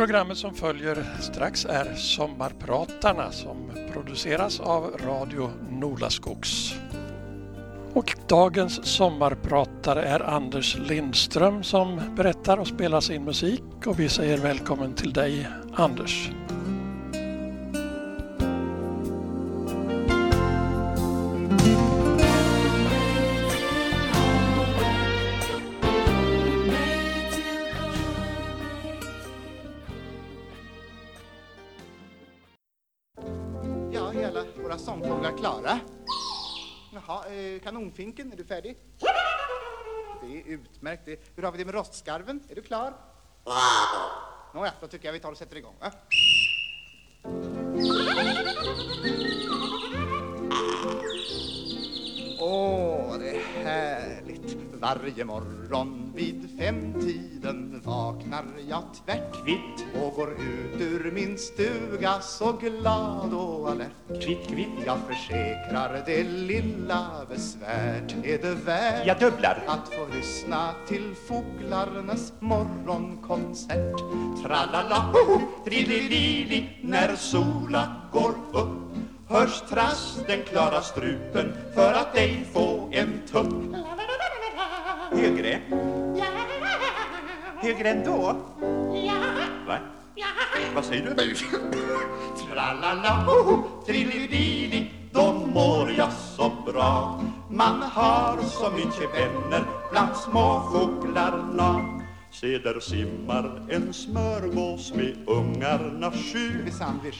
Programmet som följer strax är Sommarpratarna som produceras av Radio Nolaskogs. Och dagens sommarpratare är Anders Lindström som berättar och spelar sin musik och vi säger välkommen till dig Anders. Kanonfinken, är du färdig? Det är utmärkt. Hur har vi det med rostskarven? Är du klar? Nåja, då tycker jag vi tar och sätter igång. Va? Åh, det är härligt Varje morgon vid femtiden vaknar jag tvärtkvitt och går ut ur min stuga så glad och alert. Kvitt, kvitt. Jag försäkrar det lilla besvärt är det värt. Jag dubblar. Att få lyssna till fåglarnas morgonkonsert. Tralala, ho, trililili, när sola går upp hörs trasten klara strupen för att ej få en tupp. Högre? Högre ändå? Va? Vad säger du? Tralala, ho, trililili, då mår jag så bra. Man har så mycket vänner bland småfåglarna. Se där simmar en smörgås med ungarna sju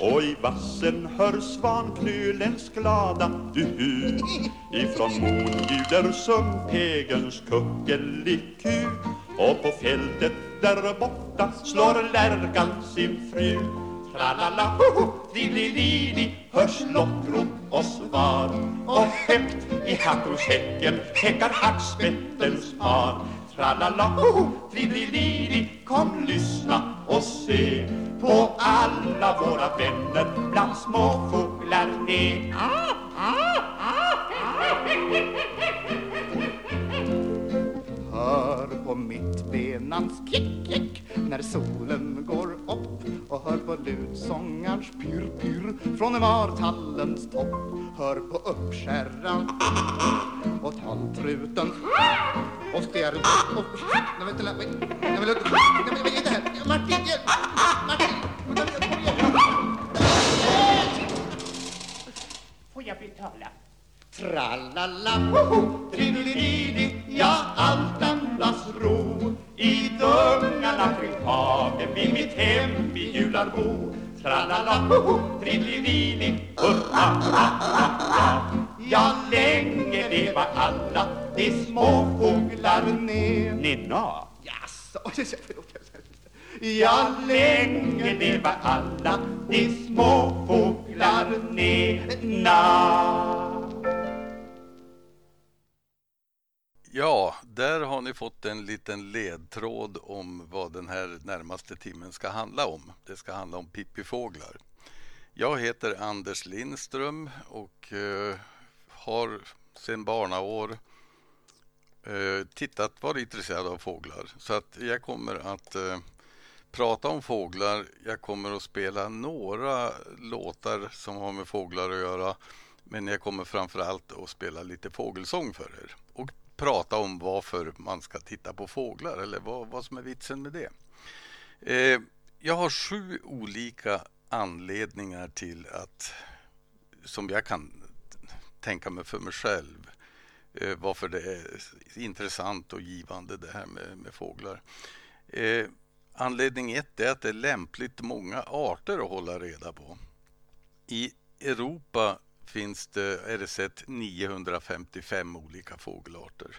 Och i vassen hör svanknölens glada du Ifrån mon ljuder sumphegens kuckeliku Och på fältet där borta slår lärkan sin fru Tralala, hoho, lili, hörs lockrop och svar. Och högt i hattorshäcken häckar hackspettens par Tralala, hoho, trililili, kom lyssna och se på alla våra vänner bland småfåglar. Hör på mitt benans kick, kick när solen går upp och hör på lutsångarns pyr, pyr från martallens topp. Hör på uppskärran och taltruten och spjärn och... Nej, vänta, nej, nej, nej, nej, nej, nej, nej, Martin, hjälp! Martin! Får jag betala? Tralala, woho, trililili, ja, allt andas ro i dungarna kring hagen vid mitt hem vid Jularbo. Tralala, hoho, trililili, hurra, ha, ha, ha. Ja, länge leva alla de små fåglar ner. Nina. Jaså, förlåt. Ja, länge leva alla de små fåglar nena. Ja, där har ni fått en liten ledtråd om vad den här närmaste timmen ska handla om. Det ska handla om pippifåglar. Jag heter Anders Lindström och eh, har sedan barnaår eh, tittat, varit intresserad av fåglar. Så att jag kommer att eh, prata om fåglar. Jag kommer att spela några låtar som har med fåglar att göra. Men jag kommer framför allt att spela lite fågelsång för er och prata om varför man ska titta på fåglar eller vad, vad som är vitsen med det. Eh, jag har sju olika anledningar till att, som jag kan tänka mig för mig själv, eh, varför det är intressant och givande det här med, med fåglar. Eh, anledning ett är att det är lämpligt många arter att hålla reda på. I Europa finns det, är det sett 955 olika fågelarter.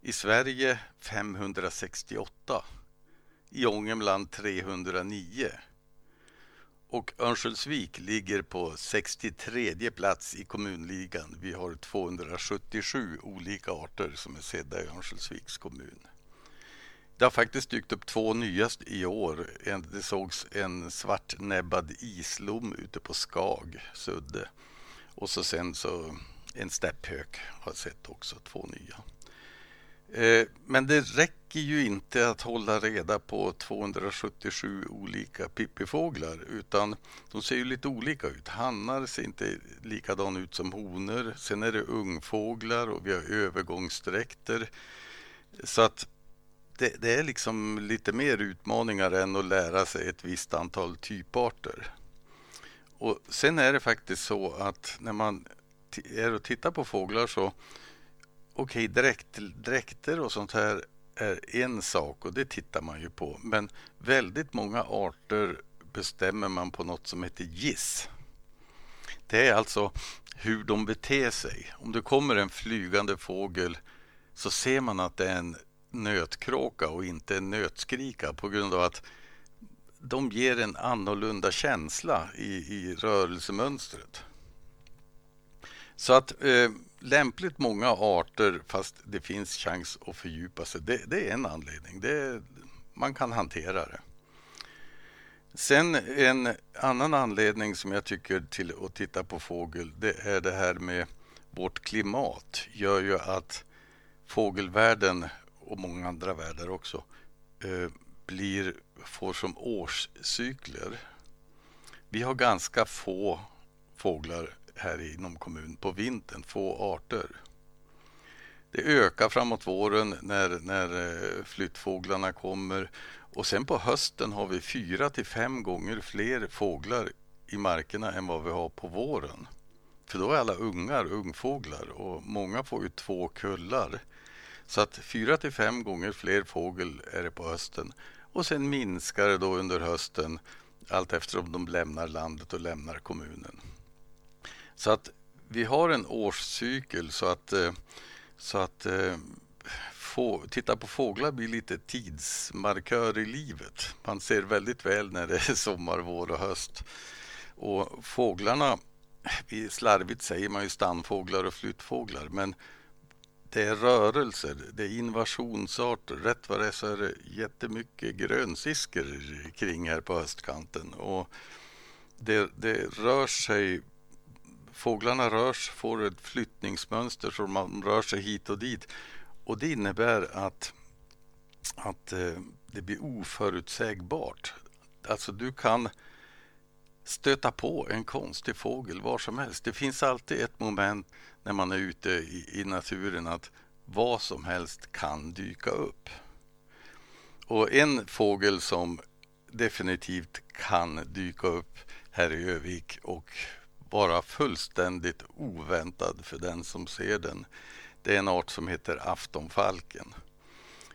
I Sverige 568. I Ångermanland 309. Och Örnsköldsvik ligger på 63 plats i kommunligan. Vi har 277 olika arter som är sedda i Örnsköldsviks kommun. Det har faktiskt dykt upp två nya i år. Det sågs en svartnäbbad islom ute på Skag, Sudde. Och så sen så en stepphök har jag sett också, två nya. Eh, men det räcker ju inte att hålla reda på 277 olika pippifåglar utan de ser ju lite olika ut. Hannar ser inte likadana ut som honor. Sen är det ungfåglar och vi har övergångsdräkter. Så att det, det, är liksom lite mer utmaningar än att lära sig ett visst antal typarter. Och Sen är det faktiskt så att när man är och tittar på fåglar så okej, okay, dräkt, dräkter och sånt här är en sak och det tittar man ju på. Men väldigt många arter bestämmer man på något som heter giss. Det är alltså hur de beter sig. Om det kommer en flygande fågel så ser man att det är en nötkråka och inte en nötskrika på grund av att de ger en annorlunda känsla i, i rörelsemönstret. Så att eh, lämpligt många arter fast det finns chans att fördjupa sig. Det, det är en anledning. Det, man kan hantera det. Sen en annan anledning som jag tycker till att titta på fågel det är det här med vårt klimat gör ju att fågelvärlden och många andra världar också eh, blir, får som årscykler. Vi har ganska få fåglar här inom kommunen på vintern, få arter. Det ökar framåt våren när, när eh, flyttfåglarna kommer och sen på hösten har vi fyra till fem gånger fler fåglar i markerna än vad vi har på våren. För då är alla ungar ungfåglar och många får ju två kullar. Så att fyra till fem gånger fler fågel är det på hösten och sen minskar det då under hösten allt eftersom de lämnar landet och lämnar kommunen. Så att vi har en årscykel så att, eh, så att eh, få, titta på fåglar blir lite tidsmarkör i livet. Man ser väldigt väl när det är sommar, vår och höst. Och fåglarna, slarvigt säger man ju stannfåglar och flyttfåglar, men det är rörelser, det är invasionsarter. Rätt vad det är så är det jättemycket grönsiskor kring här på östkanten. Och det, det rör sig fåglarna rörs, får ett flyttningsmönster så man rör sig hit och dit. Och det innebär att, att eh, det blir oförutsägbart. Alltså du kan stöta på en konstig fågel var som helst. Det finns alltid ett moment när man är ute i, i naturen att vad som helst kan dyka upp. Och en fågel som definitivt kan dyka upp här i Övik och vara fullständigt oväntad för den som ser den. Det är en art som heter aftonfalken.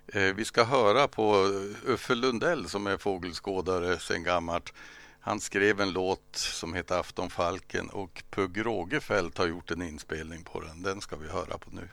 Eh, vi ska höra på Uffe Lundell som är fågelskådare sedan gammalt. Han skrev en låt som heter Aftonfalken och Pugh Rågefält har gjort en inspelning på den. Den ska vi höra på nu.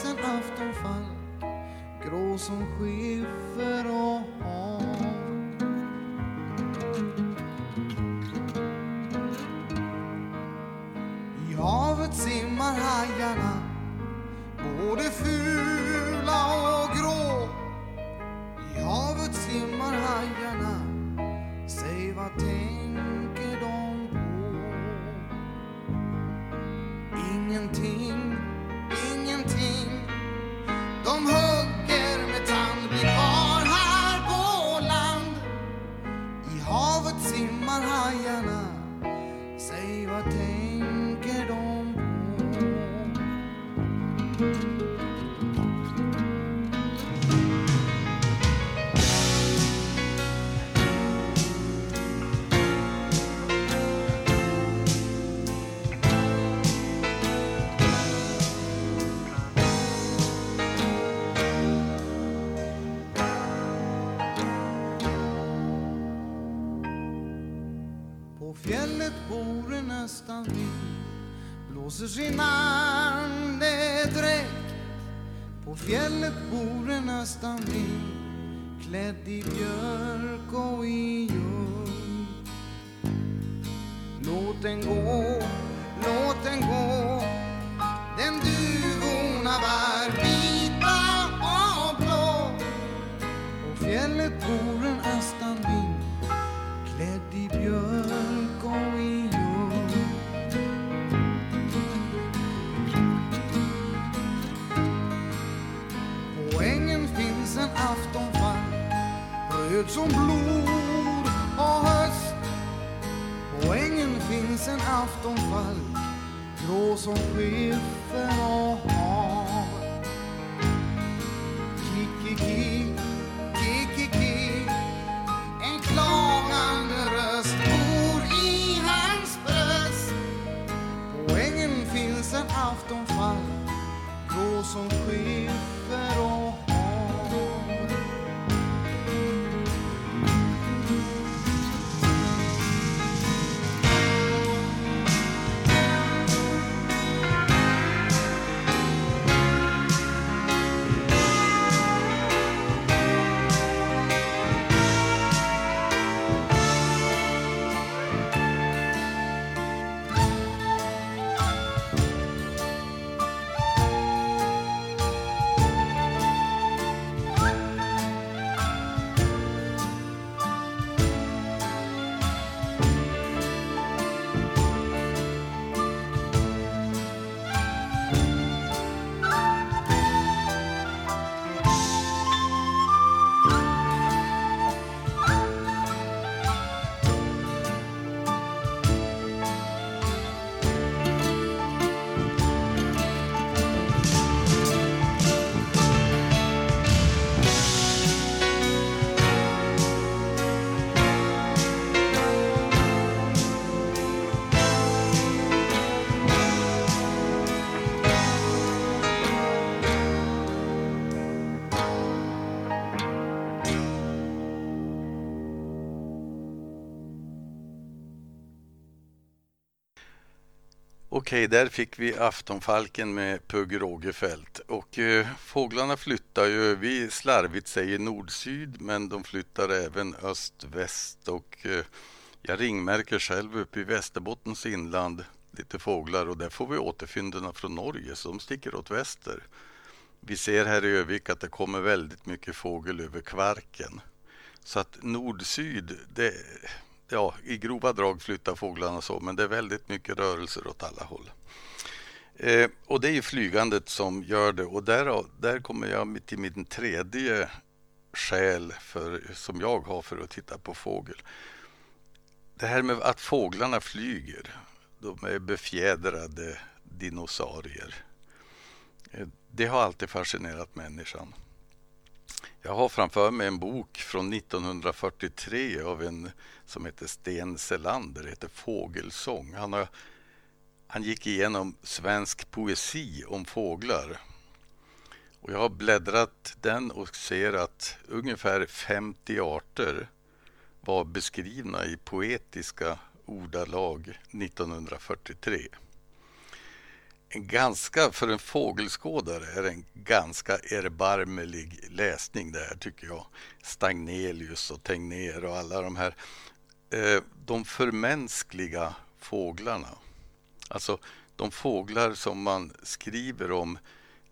ledsen aftonfalk grå som skiffer och hav. I havet simmar hajarna både fula vind Blåser sin andedräkt På fjället bor en östanvind Klädd i björk och i ljung Låt den gå, Ledsen aftonfall. Grå som skiffer Okej, där fick vi Aftonfalken med Pugh Rogefeldt. Och eh, fåglarna flyttar ju, vi slarvigt säger nord-syd, men de flyttar även öst-väst. Och eh, jag ringmärker själv uppe i Västerbottens inland lite fåglar och där får vi återfynden från Norge, så de sticker åt väster. Vi ser här i Övik att det kommer väldigt mycket fågel över Kvarken. Så att nord-syd, det, ja, i grova drag flyttar fåglarna så, men det är väldigt mycket rörelser åt alla håll. Eh, och det är ju flygandet som gör det och där, där kommer jag till min tredje skäl för, som jag har för att titta på fågel. Det här med att fåglarna flyger, de är befjädrade dinosaurier. Eh, det har alltid fascinerat människan. Jag har framför mig en bok från 1943 av en som heter Sten Selander, det heter Fågelsång. Han, har, han gick igenom svensk poesi om fåglar. Och jag har bläddrat den och ser att ungefär 50 arter var beskrivna i poetiska ordalag 1943 en ganska, för en fågelskådare är det en ganska erbarmelig läsning det här tycker jag. Stagnelius och Tegnér och alla de här. Eh, de förmänskliga fåglarna. Alltså de fåglar som man skriver om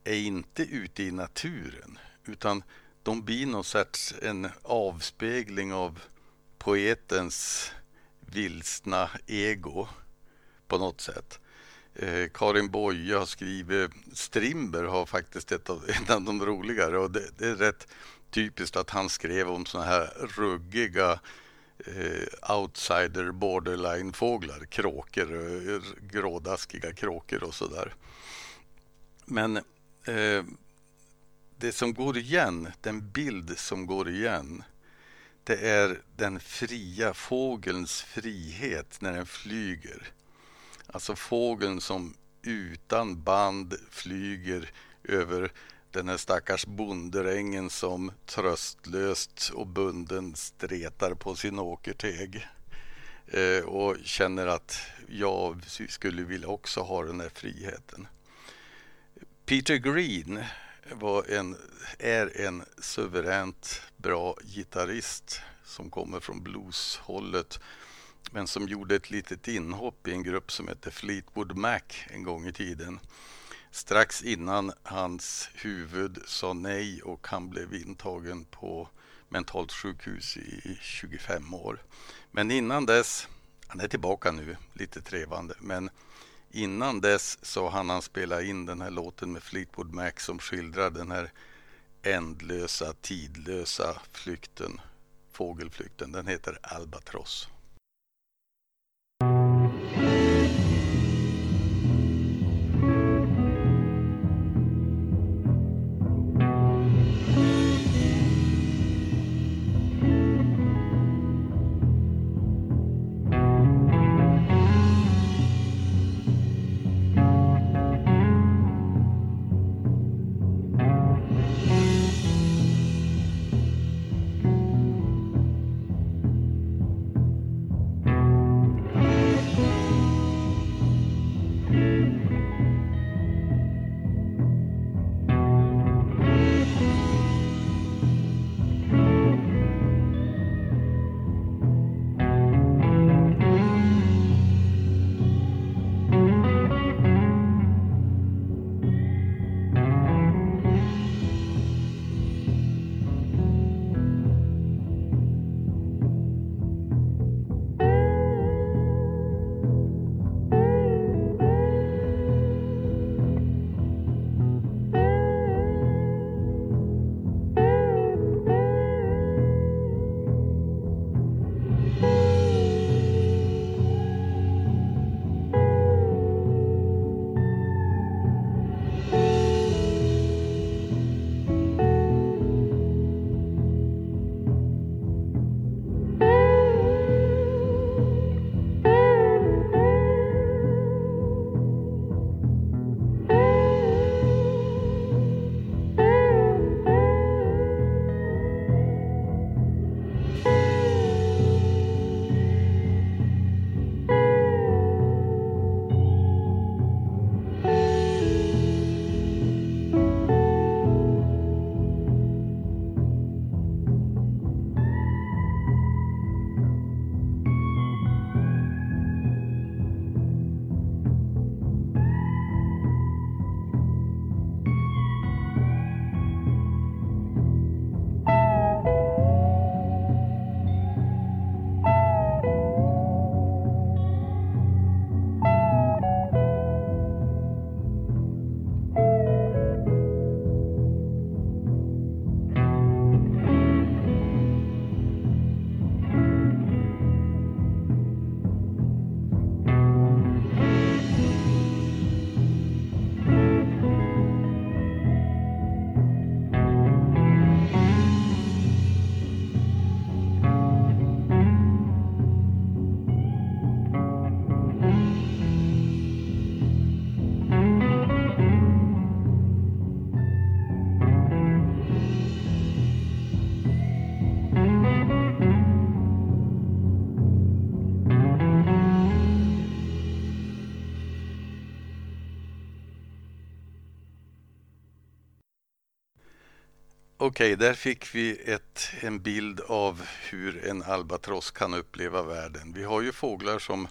är inte ute i naturen utan de blir någon sorts en avspegling av poetens vilsna ego på något sätt. Eh, Karin Boye har skrivit, Strimber har faktiskt ett av, en av de roligare och det, det är rätt typiskt att han skrev om såna här ruggiga eh, outsider borderline fåglar, kråkor, eh, grådaskiga kråkor och sådär. Men eh, det som går igen, den bild som går igen, det är den fria fågelns frihet när den flyger. Alltså fågeln som utan band flyger över den här stackars bonderängen som tröstlöst och bunden stretar på sin åkerteg. Eh, och känner att jag skulle vilja också ha den här friheten. Peter Green var en, är en suveränt bra gitarrist som kommer från blueshållet men som gjorde ett litet inhopp i en grupp som hette Fleetwood Mac en gång i tiden. Strax innan hans huvud sa nej och han blev intagen på mentalt sjukhus i 25 år. Men innan dess, han är tillbaka nu, lite trevande, men innan dess så hann han spela in den här låten med Fleetwood Mac som skildrar den här ändlösa, tidlösa flykten, fågelflykten. Den heter Albatross. Okej, där fick vi ett, en bild av hur en albatross kan uppleva världen. Vi har ju fåglar som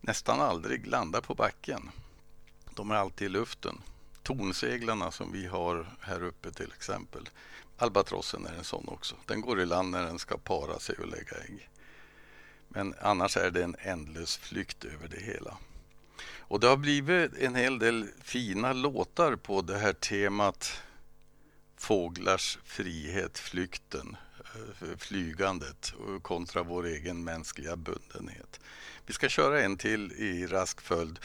nästan aldrig landar på backen. De är alltid i luften. Tornseglarna som vi har här uppe till exempel. Albatrossen är en sån också. Den går i land när den ska para sig och lägga ägg. Men annars är det en ändlös flykt över det hela. Och det har blivit en hel del fina låtar på det här temat fåglars frihet, flykten, eh, flygandet kontra vår egen mänskliga bundenhet. Vi ska köra en till i rask följd.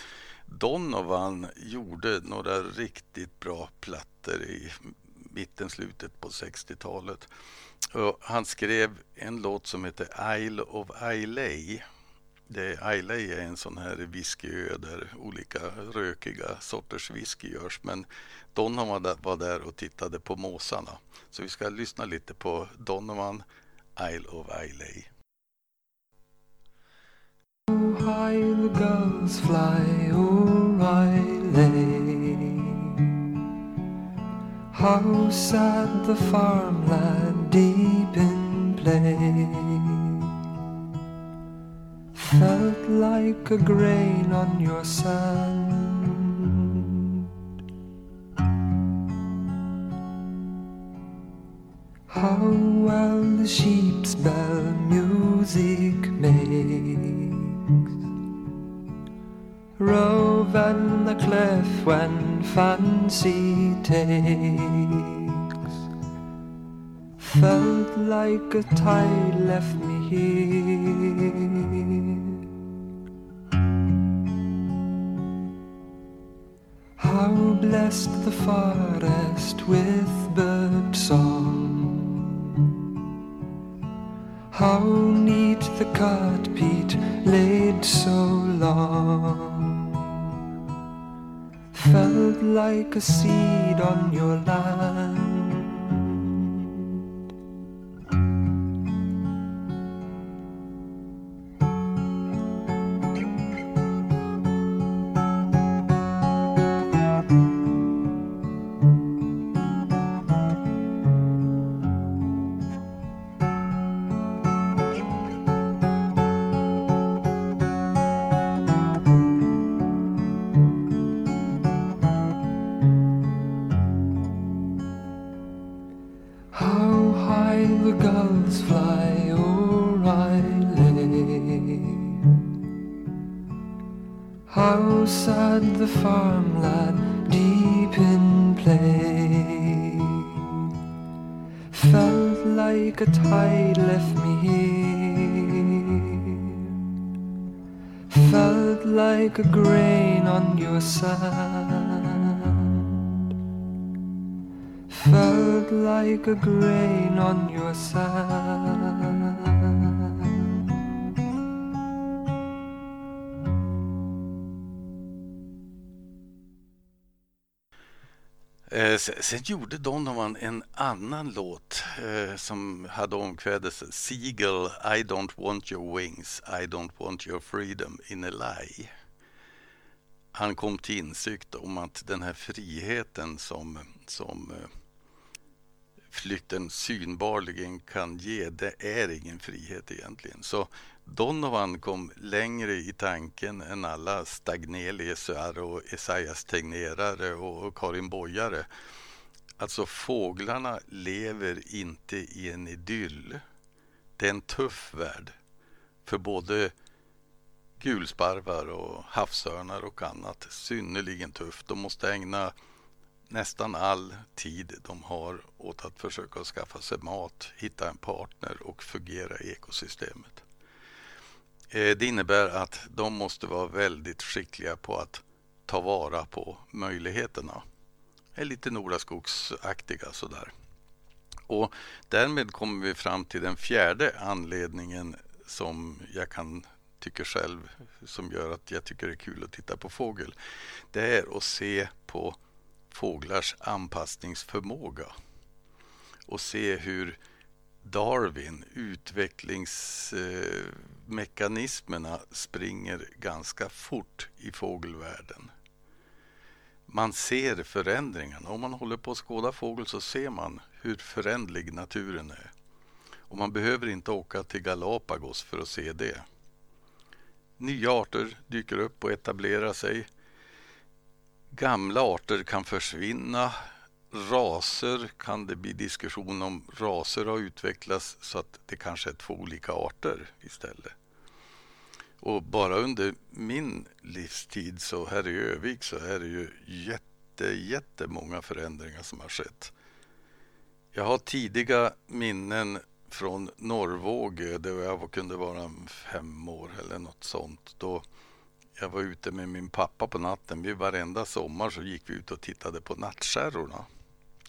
Donovan gjorde några riktigt bra plattor i mitten, slutet på 60-talet. Han skrev en låt som heter Isle of Islay det, Islay är en sån här whiskyö där olika rökiga sorters whisky görs. Men Donovan var där och tittade på måsarna. Så vi ska lyssna lite på Donovan, Isle of Islay. high the gulls fly oh Islay. How sad the farmland deep in play felt like a grain on your sand. How well the sheep's bell music makes. Rove and the cliff when fancy takes. Felt like a tide left me here. How blessed the forest with bird song. How neat the cut peat laid so long. Felt like a seed on your land. Sad the farmland deep in play. Felt like a tide left me here. Felt like a grain on your sand. Felt like a grain on your sand. Sen gjorde Donovan en annan låt eh, som hade omkvädet Seagull, I don't want your wings, I don't want your freedom in a lie. Han kom till insikt om att den här friheten som, som eh, flykten synbarligen kan ge, det är ingen frihet egentligen. Så Donovan kom längre i tanken än alla Stagneliusar och Esaias Tegnerare och Karin Bojare. Alltså fåglarna lever inte i en idyll. Det är en tuff värld för både gulsparvar och havsörnar och annat. Synnerligen tufft. De måste ägna nästan all tid de har åt att försöka skaffa sig mat, hitta en partner och fungera i ekosystemet. Eh, det innebär att de måste vara väldigt skickliga på att ta vara på möjligheterna. Är lite Noraskogsaktiga sådär. Och därmed kommer vi fram till den fjärde anledningen som jag kan tycker själv som gör att jag tycker det är kul att titta på fågel. Det är att se på fåglars anpassningsförmåga och se hur Darwin, utvecklingsmekanismerna springer ganska fort i fågelvärlden. Man ser förändringarna. Om man håller på att skåda fågel så ser man hur förändlig naturen är. Och man behöver inte åka till Galapagos för att se det. Nya arter dyker upp och etablerar sig. Gamla arter kan försvinna. Raser kan det bli diskussion om. Raser har utvecklats så att det kanske är två olika arter istället. Och bara under min livstid så här i Övik så är det ju jätte, jättemånga förändringar som har skett. Jag har tidiga minnen från Norrvågö där jag kunde vara fem år eller något sånt. Då jag var ute med min pappa på natten. Vi varenda sommar så gick vi ut och tittade på nattskärrorna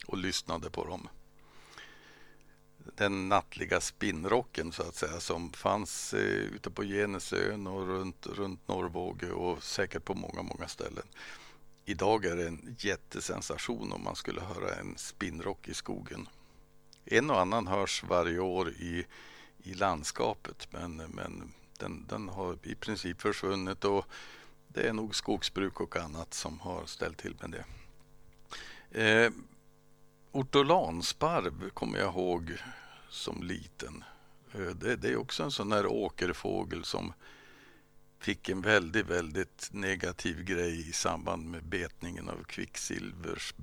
och lyssnade på dem. Den nattliga spinnrocken så att säga som fanns eh, ute på Genesön och runt, runt Norrvågö och säkert på många, många ställen. Idag är det en jättesensation om man skulle höra en spinnrock i skogen. En och annan hörs varje år i, i landskapet men, men den, den har i princip försvunnit och det är nog skogsbruk och annat som har ställt till med det. Eh, ortolansparv kommer jag ihåg som liten. Eh, det, det, är också en sån där åkerfågel som fick en väldigt, väldigt negativ grej i samband med betningen av kvicksilvers,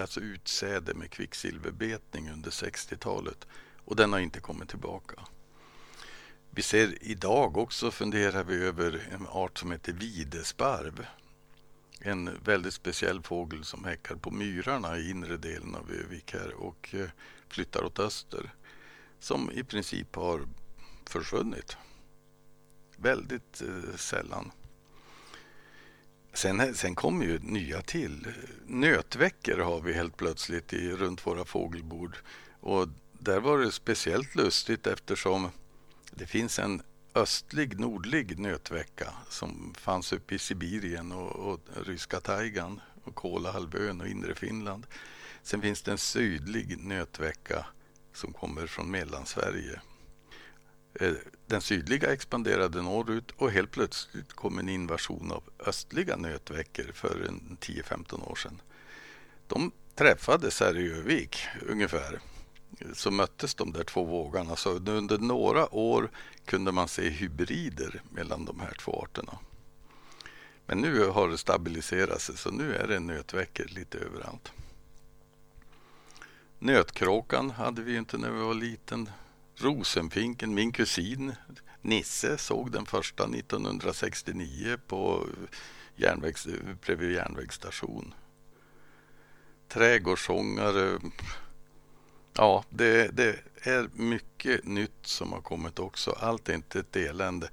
alltså utsäde med kvicksilverbetning under 60-talet. Och den har inte kommit tillbaka. Vi ser idag också funderar vi över en art som heter videsparv. En väldigt speciell fågel som häckar på myrarna i inre delen av Övik här och eh, flyttar åt öster. Som i princip har försvunnit. Väldigt eh, sällan. Sen, sen kommer ju nya till. Nötveckor har vi helt plötsligt i, runt våra fågelbord. Och där var det speciellt lustigt eftersom det finns en östlig, nordlig nötvecka som fanns uppe i Sibirien och, och ryska taigan och Kolahalvön och inre Finland. Sen finns det en sydlig nötvecka som kommer från Mellansverige. Eh, den sydliga expanderade norrut och helt plötsligt kom en invasion av östliga nötveckor för 10-15 år sedan. De träffades här i Övik ungefär så möttes de där två vågarna. Så under några år kunde man se hybrider mellan de här två arterna. Men nu har det stabiliserat sig så nu är det nötveckor lite överallt. Nötkråkan hade vi inte när vi var liten. Rosenfinken, min kusin Nisse såg den första 1969 på järnvägs, bredvid järnvägsstation. Trädgårdssångare, Ja, det, det, är mycket nytt som har kommit också. Allt är inte ett elände.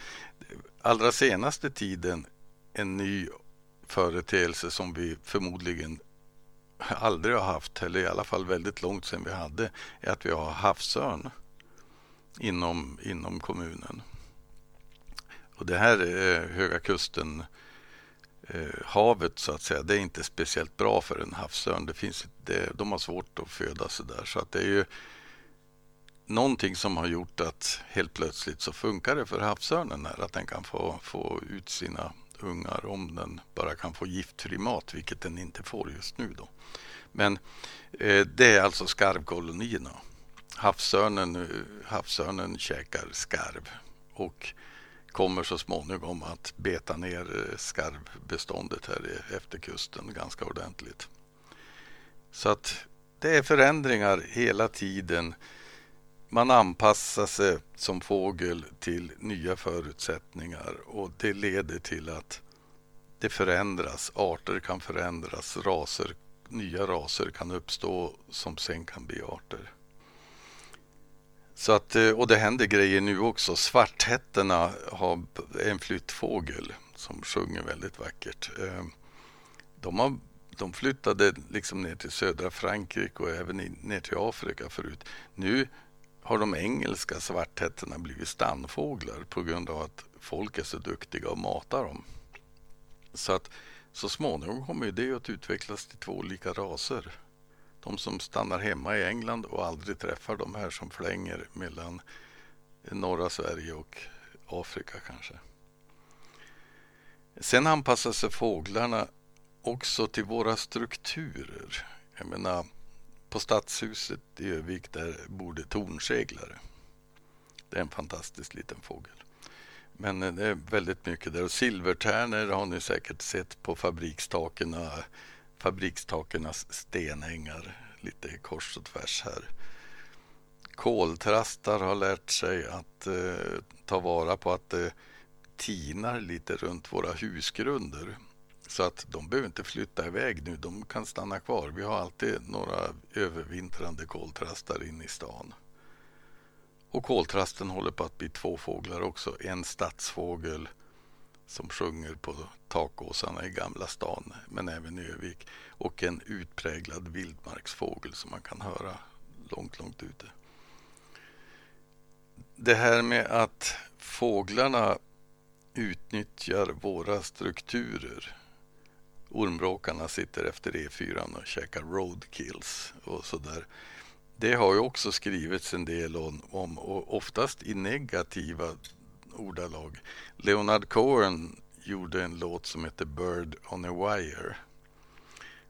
Allra senaste tiden en ny företeelse som vi förmodligen aldrig har haft, eller i alla fall väldigt långt sedan vi hade, är att vi har havsörn inom, inom kommunen. Och det här är Höga kusten eh, Eh, havet så att säga, det är inte speciellt bra för en havsörn. Det finns, det, de har svårt att föda sig där. Så att det är ju någonting som har gjort att helt plötsligt så funkar det för havsörnen här, att den kan få, få ut sina ungar om den bara kan få giftfri mat, vilket den inte får just nu. Då. Men eh, det är alltså skarvkolonierna. Havsörnen, eh, havsörnen käkar skarv och kommer så småningom att beta ner eh, skarvbeståndet här efter kusten ganska ordentligt. Så att det är förändringar hela tiden. Man anpassar sig som fågel till nya förutsättningar och det leder till att det förändras. Arter kan förändras, raser, nya raser kan uppstå som sen kan bli arter. Så att, eh, och det händer grejer nu också. Svarthättorna har en flyttfågel som sjunger väldigt vackert. Eh, de, har, de flyttade liksom ner till södra Frankrike och även ner till Afrika förut. Nu har de engelska svarthättorna blivit stannfåglar på grund av att folk är så duktiga och matar dem. Så att så småningom kommer det att utvecklas till två olika raser. De som stannar hemma i England och aldrig träffar de här som flänger mellan norra Sverige och Afrika kanske. Sen anpassar sig fåglarna också till våra strukturer. Jag menar, på Stadshuset i Övik där bor det tornseglare. Det är en fantastisk liten fågel. Men eh, det är väldigt mycket där. Och silvertärnor har ni säkert sett på fabrikstaken fabrikstakernas stenängar lite kors och tvärs här. Koltrastar har lärt sig att eh, ta vara på att det tinar lite runt våra husgrunder. Så att de behöver inte flytta iväg nu, de kan stanna kvar. Vi har alltid några övervintrande koltrastar inne i stan. Och koltrasten håller på att bli två fåglar också. En stadsfågel som sjunger på takåsarna i Gamla stan, men även i Övik. Och en utpräglad vildmarksfågel som man kan höra långt, långt ute. Det här med att fåglarna utnyttjar våra strukturer. Ormråkarna sitter efter E4 och käkar roadkills och sådär. Det har ju också skrivits en del om, om och oftast i negativa ordalag. Leonard Cohen gjorde en låt som heter Bird on a Wire.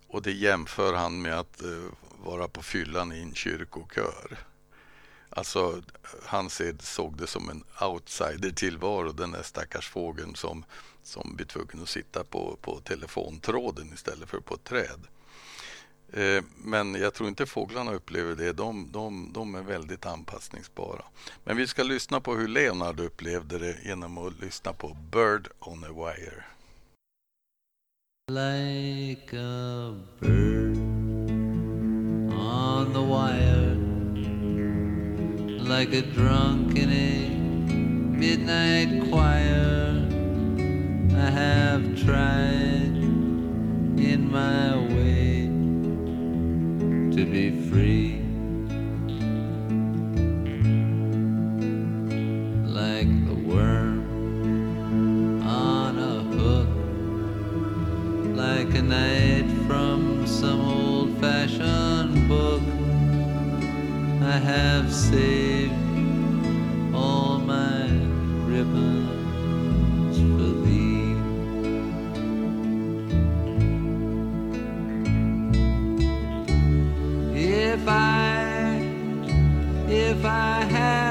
Och det jämför han med att eh, vara på fyllan i en kyrkokör. Alltså, han såg det som en outsider-tillvaro, den där stackars fågeln som, som blir tvungen att sitta på, på telefontråden istället för på ett träd. Eh, men jag tror inte fåglarna upplever det. De, de, de är väldigt anpassningsbara. Men vi ska lyssna på hur Leonard upplevde det genom att lyssna på Bird on a Wire. Like a bird on the wire Like a drunk in a midnight choir I have tried in my way to be free. Like the worm on a hook, like a knight from some old fashioned book. I have saved all my ribbons if I have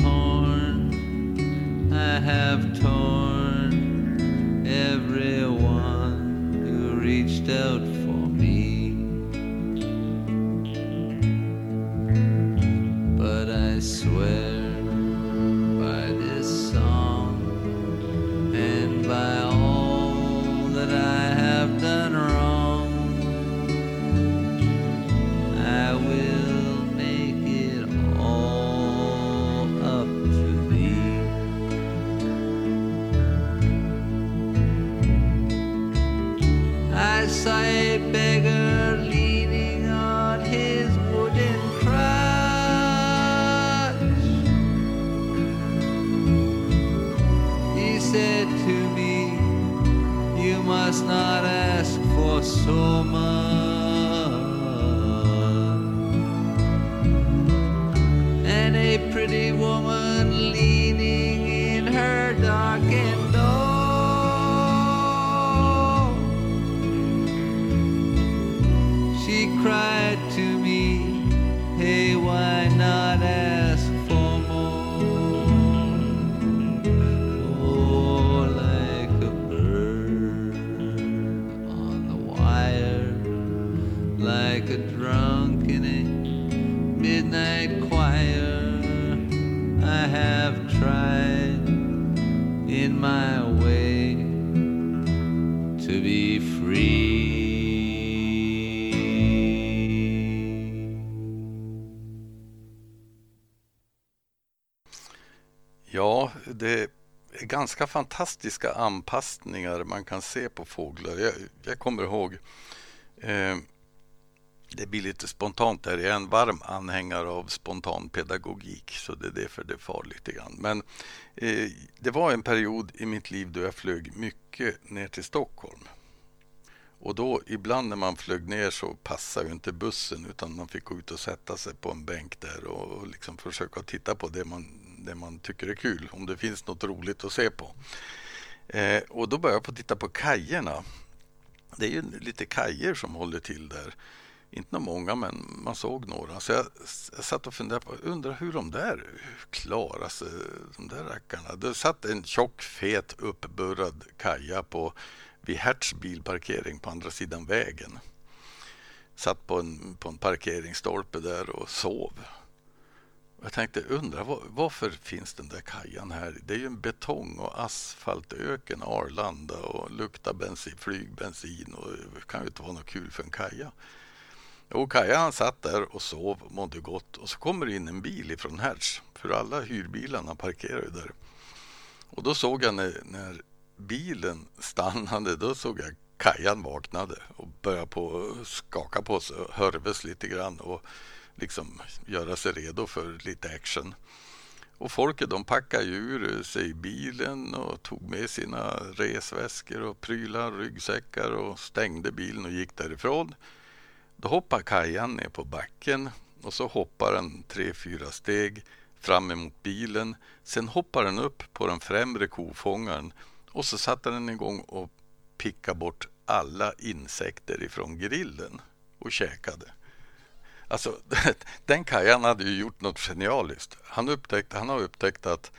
ganska fantastiska anpassningar man kan se på fåglar. Jag, jag kommer ihåg, eh, det blir lite spontant där, jag är en varm anhängare av spontan pedagogik så det är därför det far lite grann. Men eh, det var en period i mitt liv då jag flög mycket ner till Stockholm. Och då ibland när man flög ner så passade ju inte bussen utan man fick gå ut och sätta sig på en bänk där och, och liksom försöka titta på det man, det man tycker är kul, om det finns något roligt att se på. Eh, och då började jag få titta på kajerna. Det är ju lite kajer som håller till där. Inte många, men man såg några. Så jag, jag satt och funderade på, undrar hur de där klarar sig, de där rackarna. Det satt en tjock, fet, uppburrad kaja på vid Hertz bilparkering på andra sidan vägen. Satt på en, på en parkeringsstolpe där och sov. Jag tänkte undra var, varför finns den där kajan här? Det är ju en betong och asfaltöken, Arlanda och luktar bensin, flygbensin och det kan ju inte vara något kul för en kaja. Och Kajan satt där och sov och mådde gott och så kommer det in en bil ifrån Hertz, för alla hyrbilarna parkerar ju där. Och då såg jag när, när bilen stannade, då såg jag Kajan vaknade och började på skaka på sig och hörves lite grann och liksom göra sig redo för lite action. Och folket de packade ur sig bilen och tog med sina resväskor och prylar, ryggsäckar och stängde bilen och gick därifrån. Då hoppar Kajan ner på backen och så hoppar den tre, fyra steg fram emot bilen. Sen hoppar den upp på den främre kofångaren och så satte den igång och pickade bort alla insekter ifrån grillen och käkade. Alltså, den Kajan hade ju gjort något genialiskt. Han, upptäckte, han har upptäckt att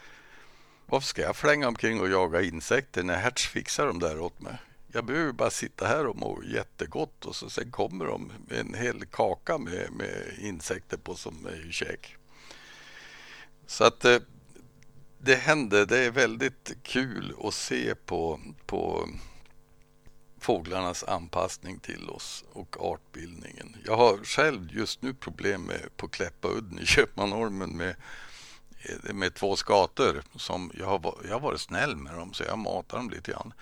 varför ska jag flänga omkring och jaga insekter när Hertz fixar dem där åt mig? Jag behöver bara sitta här och må jättegott och så sen kommer de med en hel kaka med, med insekter på som är käk. Så att eh, det händer. Det är väldigt kul att se på, på fåglarnas anpassning till oss och artbildningen. Jag har själv just nu problem med, på Kläppaudden i Köpmanholmen med, eh, med två skator. Som jag, har, jag har varit snäll med dem så jag matar dem lite grann.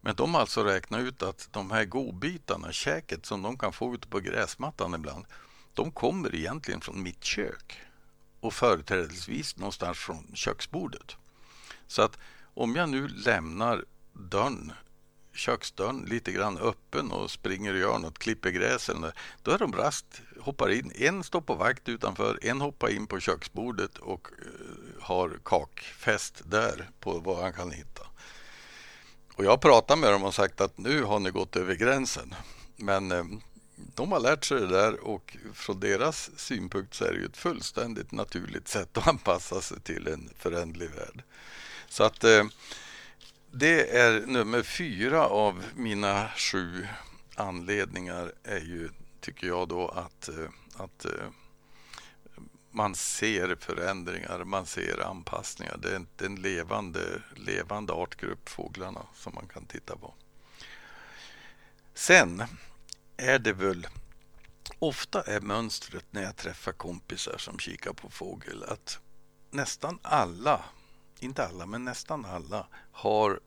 Men de har alltså räknat ut att de här godbitarna, käket som de kan få ute på gräsmattan ibland, de kommer egentligen från mitt kök och företrädesvis någonstans från köksbordet. Så att om jag nu lämnar dörren, köksdörren lite grann öppen och springer och gör något, klipper gräs eller då är de rast, hoppar in. En står på vakt utanför, en hoppar in på köksbordet och eh, har kakfest där på vad han kan hitta. Och jag har pratat med dem och sagt att nu har ni gått över gränsen. Men eh, de har lärt sig det där och från deras synpunkt så är det ju ett fullständigt naturligt sätt att anpassa sig till en föränderlig värld. Så att eh, det är nummer fyra av mina sju anledningar är ju, tycker jag då, att, eh, att eh, man ser förändringar, man ser anpassningar. Det är en, en levande, levande artgrupp, fåglarna, som man kan titta på. Sen är det väl ofta är mönstret när jag träffar kompisar som kikar på fågel att nästan alla, inte alla, men nästan alla har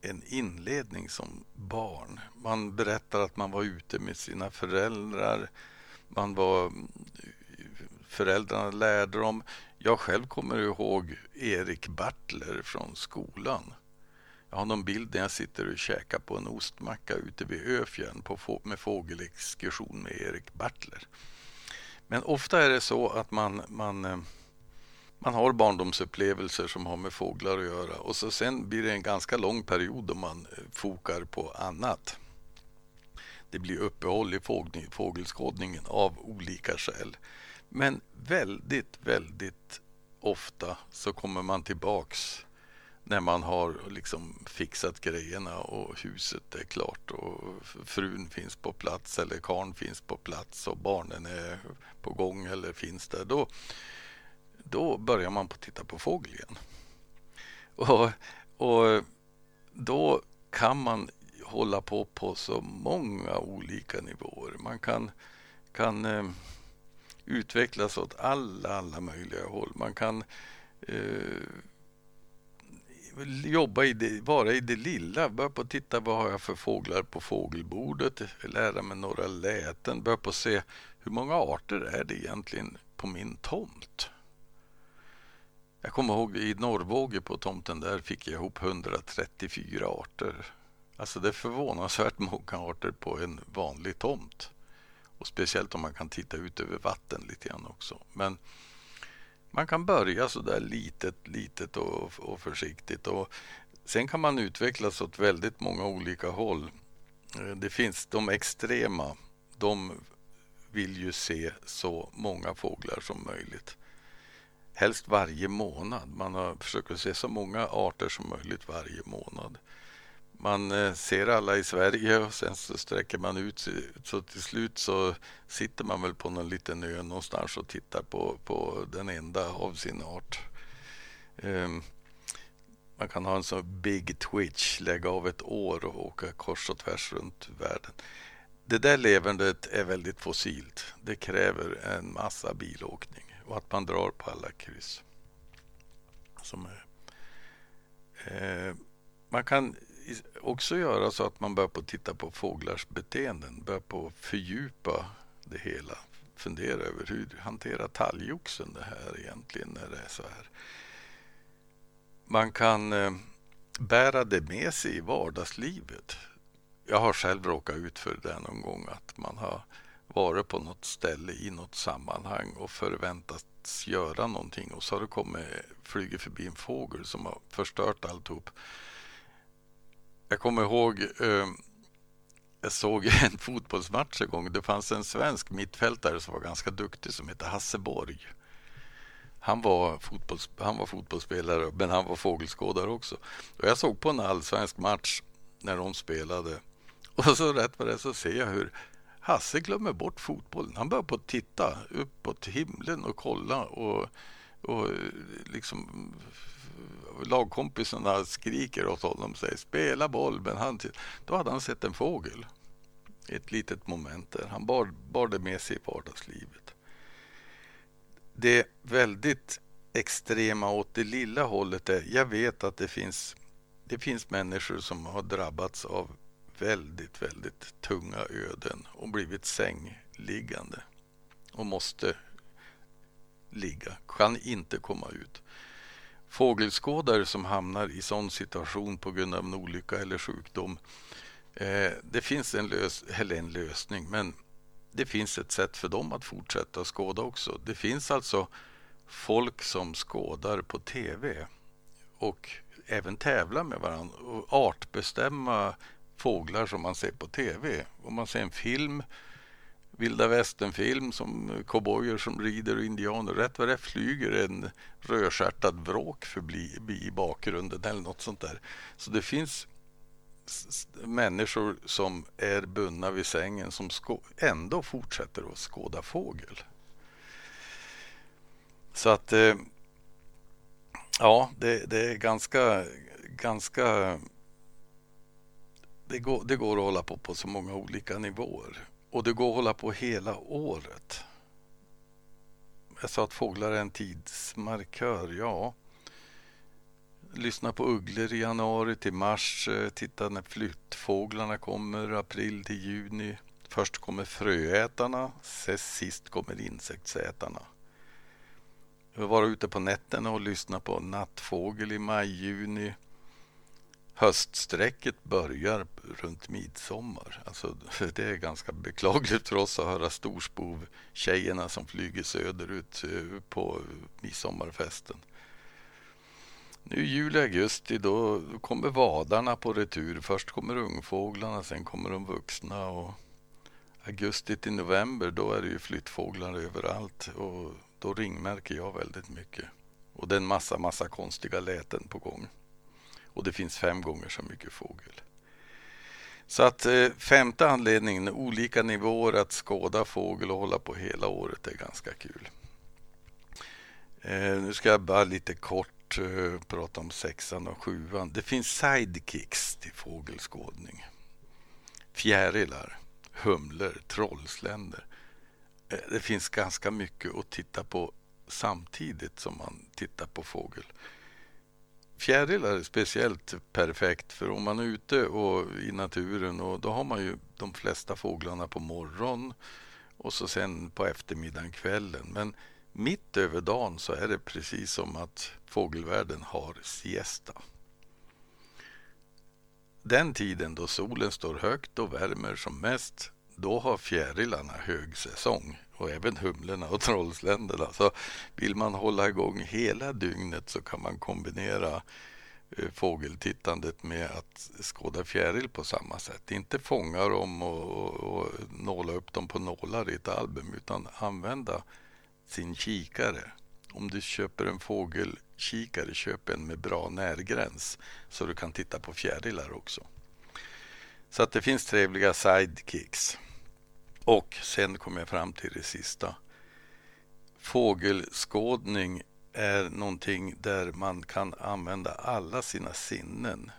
en inledning som barn. Man berättar att man var ute med sina föräldrar. Man var, föräldrarna lärde dem. Jag själv kommer ihåg Erik Bartler från skolan jag har någon bild där jag sitter och käkar på en ostmacka ute vid Öfjärn på, med fågelexkursion med Erik Bartler. Men ofta är det så att man, man, eh, man har barndomsupplevelser som har med fåglar att göra och så sen blir det en ganska lång period då man eh, fokar på annat. Det blir uppehåll i fågelskådningen av olika skäl. Men väldigt, väldigt ofta så kommer man tillbaks när man har liksom fixat grejerna och huset är klart och frun finns på plats eller karn finns på plats och barnen är på gång eller finns där. Då, då börjar man på titta på fågel igen. Och, och då kan man hålla på på så många olika nivåer. Man kan, kan eh, utvecklas åt alla, alla möjliga håll. Man kan eh, jobba i det, vara i det lilla. Börja på att titta vad har jag för fåglar på fågelbordet. Lära mig några läten. Börja på att se hur många arter är det egentligen på min tomt. Jag kommer ihåg i Norrbåge på tomten där fick jag ihop 134 arter. Alltså det är förvånansvärt många arter på en vanlig tomt. Och speciellt om man kan titta ut över vatten lite grann också. Men man kan börja så där litet, litet och, och försiktigt. Och sen kan man utvecklas åt väldigt många olika håll. Eh, det finns de extrema. De vill ju se så många fåglar som möjligt. Helst varje månad. Man har försöker se så många arter som möjligt varje månad. man eh, ser alla i Sverige och sen så sträcker man ut sig. Så till slut så sitter man väl på någon liten ö någonstans och tittar på, på den enda av sin art. Um, man kan ha en sån big twitch, lägga av ett år och åka kors och tvärs runt världen. Det där levandet är väldigt fossilt. Det kräver en massa bilåkning och att man drar på alla kryss. Som är. Eh, man kan också göra så att man börjar på titta på fåglars beteenden, börjar på fördjupa det hela. Fundera över hur hanterar talgoxen det här egentligen när det är så här. Man kan eh, bära det med sig i vardagslivet. Jag har själv råkat ut för det någon gång att man har varit på något ställe i något sammanhang och förväntats göra någonting och så har det kommit flugit förbi en fågel som har förstört alltihop. Jag kommer ihåg eh, jag såg en fotbollsmatch en gång. Det fanns en svensk mittfältare som var ganska duktig som hette Hasse Borg. Han var, fotbolls, han var fotbollsspelare men han var fågelskådare också. Och jag såg på en allsvensk match när de spelade och så rätt vad det så ser jag hur Hasse glömmer bort fotbollen. Han börjar på att titta uppåt himlen och kolla och, och liksom lagkompisarna skriker åt honom och säger spela boll. Men han, då hade han sett en fågel. Ett litet moment där. Han bar, bar det med sig i vardagslivet. Det väldigt extrema åt det lilla hållet är, jag vet att det finns, det finns människor som har drabbats av väldigt, väldigt tunga öden och blivit sängliggande och måste ligga, kan inte komma ut. Fågelskådare som hamnar i sån situation på grund av en olycka eller sjukdom. Eh, det finns en, lös eller en lösning, men det finns ett sätt för dem att fortsätta skåda också. Det finns alltså folk som skådar på tv och även tävlar med varandra och artbestämma fåglar som man ser på tv. Om man ser en film, vilda västern-film som cowboyer som rider och indianer. Rätt vad det flyger en rödstjärtad vråk förbi i bakgrunden eller något sånt där. Så det finns människor som är bundna vid sängen som ändå fortsätter att skåda fågel. Så att eh, ja, det, det är ganska, ganska det går, det går att hålla på på så många olika nivåer. Och det går att hålla på hela året. Jag sa att fåglar är en tidsmarkör. Ja, lyssna på ugglor i januari till mars. Eh, titta när flyttfåglarna kommer, april till juni. Först kommer fröätarna, sist kommer insektsätarna. Vara ute på nätterna och lyssna på nattfågel i maj, juni höststräcket börjar runt midsommar. Alltså, det är ganska beklagligt för oss att höra storspov-tjejerna som flyger söderut eh, på midsommarfesten. Nu juli, augusti, då kommer vadarna på retur. Först kommer ungfåglarna, sen kommer de vuxna. Och augusti till november, då är det ju flyttfåglar överallt. Och då ringmärker jag väldigt mycket. Och det är en massa, massa konstiga läten på gång och det finns fem gånger så mycket fågel. Så att eh, femte anledningen, olika nivåer att skåda fågel och hålla på hela året är ganska kul. Eh, nu ska jag bara lite kort eh, prata om sexan och sjuan. Det finns sidekicks till fågelskådning. Fjärilar, humlor, trollsländer. Det finns ganska mycket att titta på samtidigt som man tittar på fågel. Fjärilar är speciellt perfekt för om man är ute och i naturen och då har man ju de flesta fåglarna på morgon och så sen på eftermiddagen, kvällen. Men mitt över dagen så är det precis som att fågelvärlden har siesta. Den tiden då solen står högt och värmer som mest, då har fjärilarna högsäsong och även humlorna och trollsländerna. Så vill man hålla igång hela dygnet så kan man kombinera eh, fågeltittandet med att skåda fjäril på samma sätt. Inte fånga dem och, och, och nåla upp dem på nålar i ett album utan använda sin kikare. Om du köper en fågelkikare, köp en med bra närgräns så du kan titta på fjärilar också. Så att det finns trevliga sidekicks. Och sen kom jag fram till det sista. Fågelskådning är någonting där man kan använda alla sina sinnen.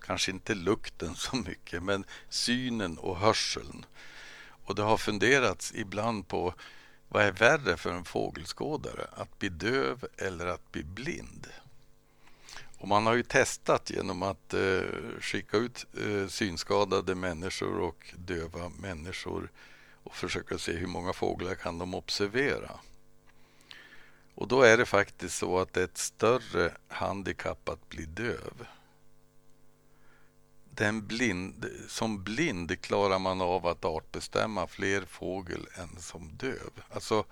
Kanske inte lukten så mycket, men synen och hörseln. Och det har funderats ibland på vad är värre för en fågelskådare? Att bli döv eller att bli blind? Och man har ju testat genom att eh, skicka ut eh, synskadade människor och döva människor och försöka se hur många fåglar kan de observera. Och då är det faktiskt så att det är ett större handikapp att bli döv. Den blind, som blind klarar man av att artbestämma fler fågel än som döv. Alltså,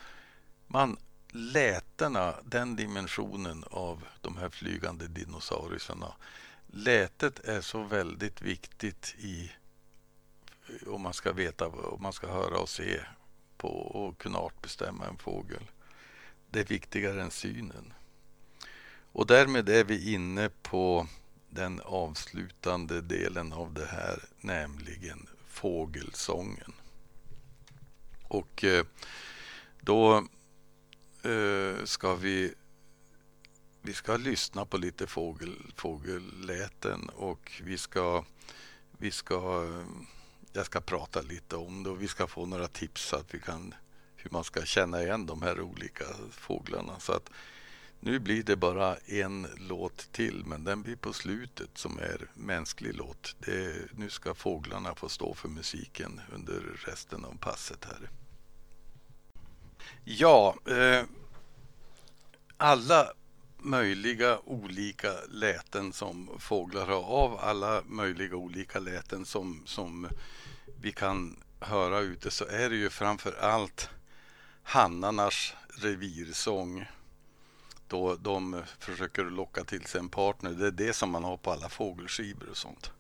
man, lätena, den dimensionen av de här flygande dinosaurierna. Lätet är så väldigt viktigt i om man ska veta, om man ska höra och se på och kunna artbestämma en fågel. Det är viktigare än synen. Och därmed är vi inne på den avslutande delen av det här, nämligen fågelsången. Och eh, då eh, ska vi vi ska lyssna på lite fågel, fågelläten och vi ska, vi ska, jag ska prata lite om det och vi ska få några tips så att vi kan, hur man ska känna igen de här olika fåglarna. Så att nu blir det bara en låt till, men den blir på slutet som är mänsklig låt. Det, nu ska fåglarna få stå för musiken under resten av passet här. Ja, eh, alla möjliga olika läten som fåglar har av, alla möjliga olika läten som, som vi kan höra ute så är det ju framför allt hannarnas revirsång då de försöker locka till sig en partner. Det är det som man har på alla fågelskivor och sånt.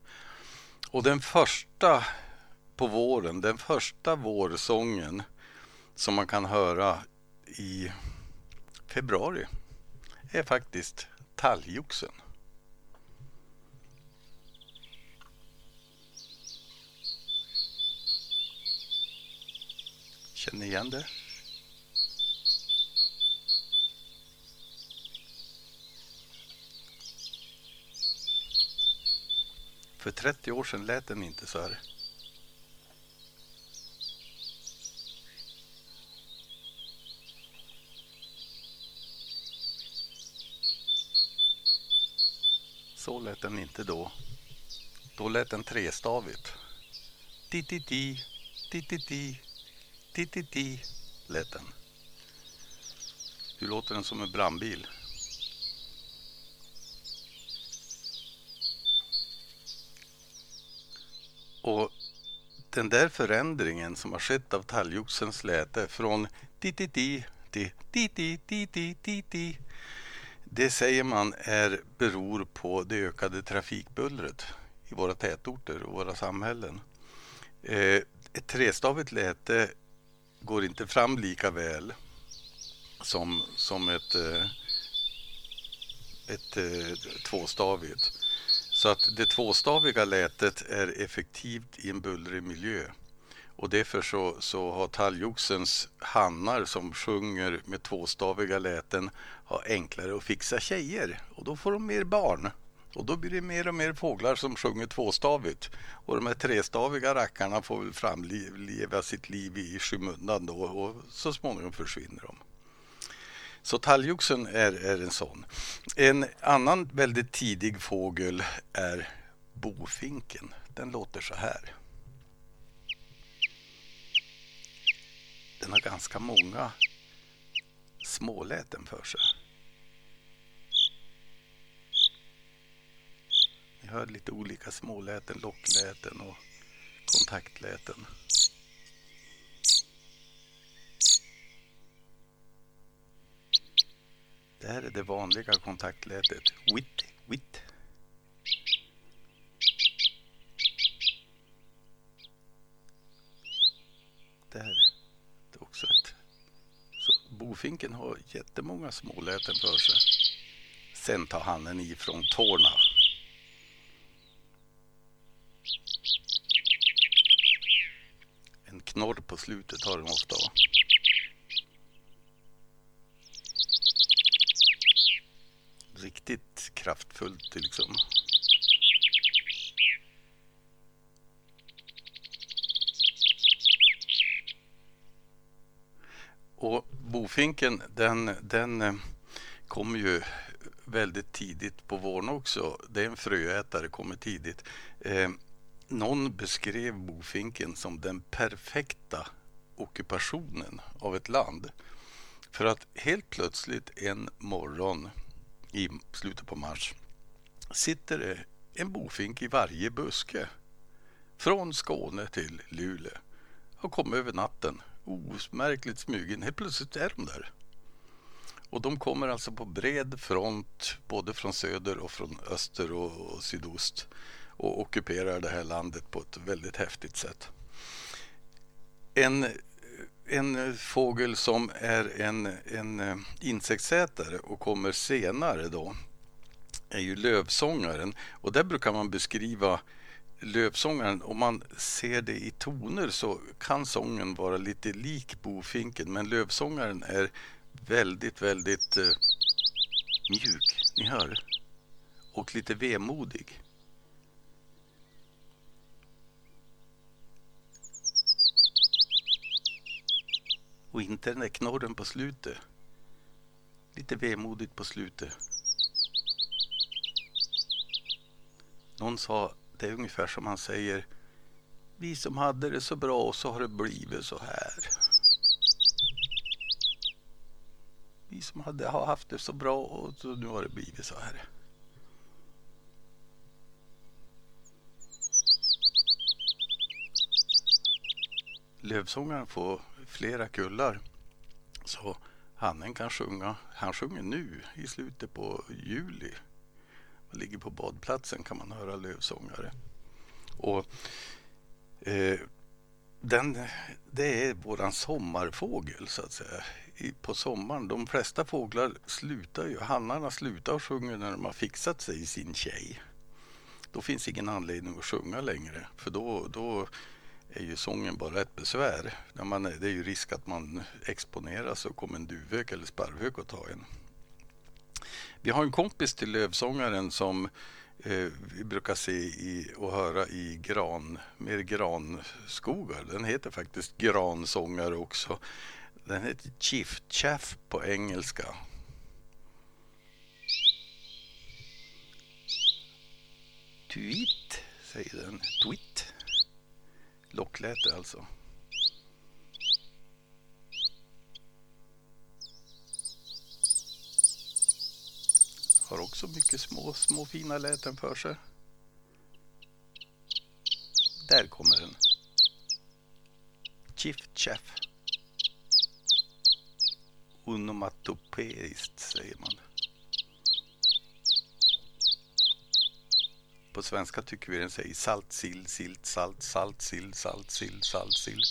Och den första på våren, den första vårsången som man kan höra i februari är faktiskt talgoxen. Känner igen det? För 30 år sedan lät den inte så här. Så lät den inte då. Då lät den trestavigt. Ti-ti-ti, ti-ti-ti, ti-ti-ti lät den. Hur låter den som en brandbil? Och den där förändringen som har skett av talgoxens läte från ti-ti-ti till ti-ti-ti-ti-ti det säger man är, beror på det ökade trafikbullret i våra tätorter och våra samhällen. Eh, ett trestavigt läte går inte fram lika väl som, som ett, eh, ett eh, tvåstavigt. Så att det tvåstaviga lätet är effektivt i en bullrig miljö. Och därför så, så har talgoxens hannar som sjunger med tvåstaviga läten har enklare att fixa tjejer och då får de mer barn. Och då blir det mer och mer fåglar som sjunger tvåstavigt. Och de här trestaviga rackarna får väl framleva sitt liv i skymundan då och så småningom försvinner de. Så talgoxen är, är en sån. En annan väldigt tidig fågel är bofinken. Den låter så här. Den har ganska många småläten för sig. Ni hör lite olika småläten, lockläten och kontaktläten. Det här är det vanliga kontaktlätet. Witt, witt. Det här är också ett... Så bofinken har jättemånga småläten för sig. Sen tar han en ifrån tårna. Knorr på slutet har den ofta. Riktigt kraftfullt liksom. Och bofinken den, den eh, kommer ju väldigt tidigt på våren också. Det är en fröätare, kommer tidigt. Eh, någon beskrev bofinken som den perfekta ockupationen av ett land. För att helt plötsligt en morgon i slutet på mars sitter det en bofink i varje buske. Från Skåne till Luleå. Har kommit över natten. Osmärkligt smygen. Helt plötsligt är de där. Och de kommer alltså på bred front både från söder och från öster och sydost och ockuperar det här landet på ett väldigt häftigt sätt. En, en fågel som är en, en eh, insektsätare och kommer senare då är ju lövsångaren och där brukar man beskriva lövsångaren, om man ser det i toner så kan sången vara lite lik bofinken men lövsångaren är väldigt, väldigt eh, mjuk, ni hör, och lite vemodig. Och inte den där knorren på slutet. Lite vemodigt på slutet. Någon sa, det är ungefär som man säger, vi som hade det så bra och så har det blivit så här. Vi som hade, har haft det så bra och så nu har det blivit så här. Lövsångaren får flera kullar. Så hannen kan sjunga. Han sjunger nu i slutet på juli. Man ligger på badplatsen kan man höra lövsångare. Och eh, den, det är våran sommarfågel så att säga. I, på sommaren, de flesta fåglar slutar ju, hannarna slutar sjunga när de har fixat sig i sin tjej. Då finns ingen anledning att sjunga längre för då, då är ju sången bara ett besvär. När man, det är ju risk att man exponeras och kommer en duvhök eller sparvhök och tar en. Vi har en kompis till lövsångaren som eh, vi brukar se i, och höra i gran, mer granskogar. Den heter faktiskt gransångare också. Den heter Chief Chaff på engelska. Tweet, säger den. Tweet. Lockläte alltså. Har också mycket små, små fina läten för sig. Där kommer den. Chief Chef. Onomatopeiskt säger man. På svenska tycker vi den säger salt, sill, silt, salt, salt, sill, salt, sill, salt, sill.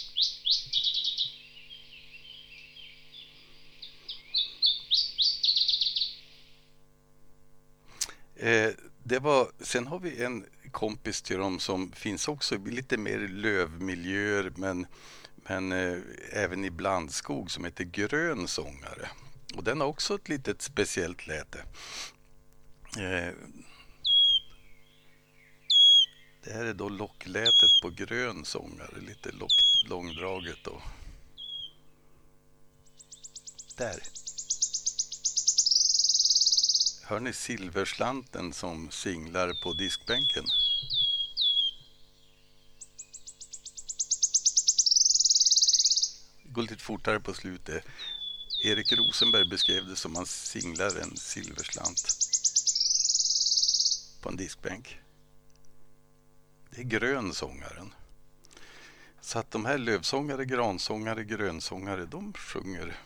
Eh, det var, sen har vi en kompis till dem som finns också i lite mer lövmiljöer men, men eh, även i blandskog som heter grön sångare. Och den har också ett litet speciellt läte. Eh, det här är då locklätet på grön sångare, lite lock, långdraget då. Där. Hör ni silverslanten som singlar på diskbänken? Det går lite fortare på slutet. Erik Rosenberg beskrev det som att man singlar en silverslant på en diskbänk. Det är grönsångaren. Så att de här lövsångare, gransångare, grönsångare, de sjunger.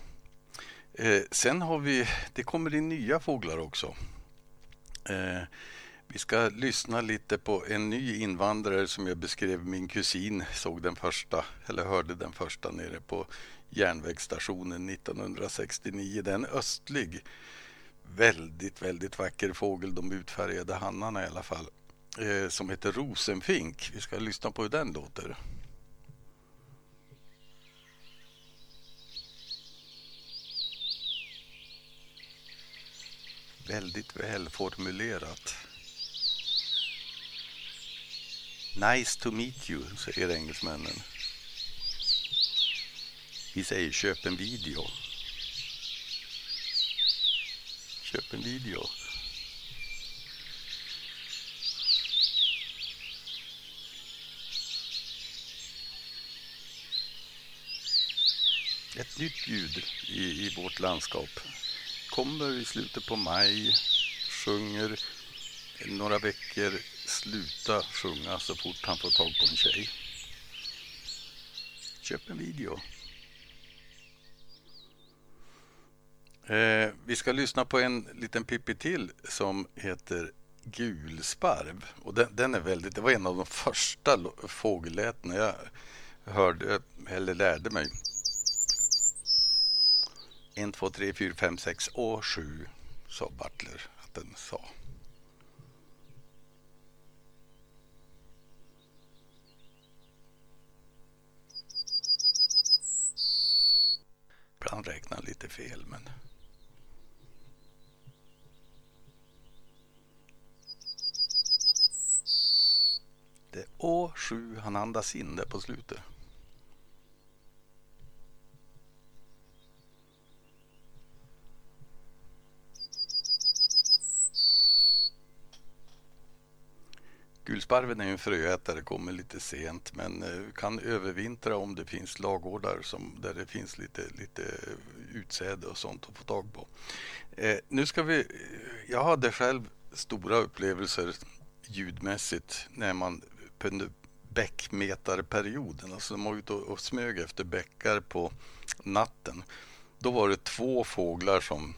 Eh, sen har vi, det kommer in nya fåglar också. Eh, vi ska lyssna lite på en ny invandrare som jag beskrev. Min kusin såg den första, eller hörde den första nere på järnvägsstationen 1969. Det är en östlig, väldigt, väldigt vacker fågel. De utfärgade hannarna i alla fall eh, som heter Rosenfink. Vi ska lyssna på hur den låter. Väldigt välformulerat. Nice to meet you, säger engelsmännen. Vi säger köp en video. Köp en video. Ett nytt ljud i, i vårt landskap. Kommer i slutet på maj, sjunger några veckor, sluta sjunga så fort han får tag på en tjej. Köp en video. Eh, vi ska lyssna på en liten pippi till som heter Gulsparv. Och den, den, är väldigt, det var en av de första fågellätena jag hörde eller lärde mig. En, två, tre, fyra, fem, sex och sju sa Butler att den sa. Ibland räknar han lite fel men Det är Å7 han andas in där på slutet. Gulsparven är en fröätare, kommer lite sent men eh, kan övervintra om det finns lagårdar som, där det finns lite, lite utsäde och sånt att få tag på. Eh, nu ska vi, eh, jag hade själv stora upplevelser ljudmässigt när man under bäckmetarperioden, alltså de var ute och smög efter bäckar på natten. Då var det två fåglar som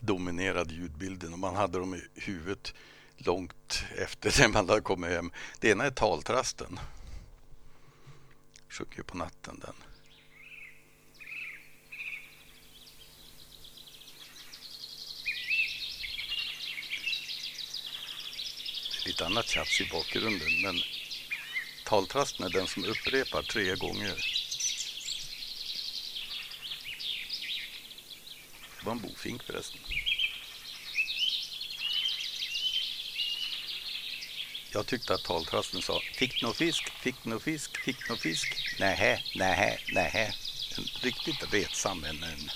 dominerade ljudbilden och man hade dem i huvudet långt efter när man hade kommit hem. Det ena är taltrasten. Sjunger på natten den. lite annat tjafs i bakgrunden. Men taltrasten är den som upprepar tre gånger. Det var en bofink förresten. Jag tyckte att taltrasten sa Fick nå fisk, fick nå fisk, fick nå fisk. Nähä, nähä, nähä. En riktigt retsam en, en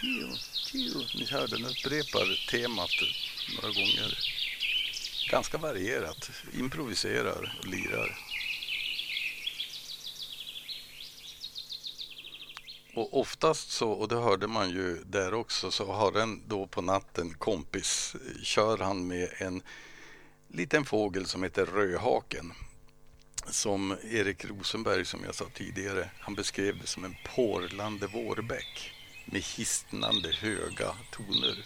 Tio, tio. Ni hörde, den upprepar temat några gånger. Ganska varierat. Improviserar och lirar. Och oftast så, och det hörde man ju där också, så har den då på natten kompis, kör han med en liten fågel som heter rödhaken. Som Erik Rosenberg, som jag sa tidigare, han beskrev det som en porlande vårbäck med hisnande höga toner.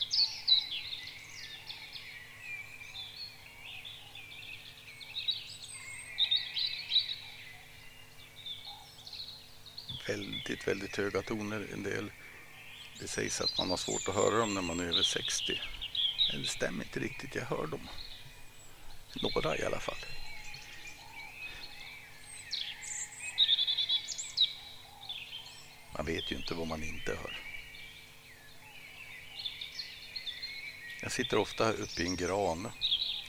Väldigt, väldigt höga toner en del. Det sägs att man har svårt att höra dem när man är över 60. Men det stämmer inte riktigt, jag hör dem. Några i alla fall. Man vet ju inte vad man inte hör. Jag sitter ofta uppe i en gran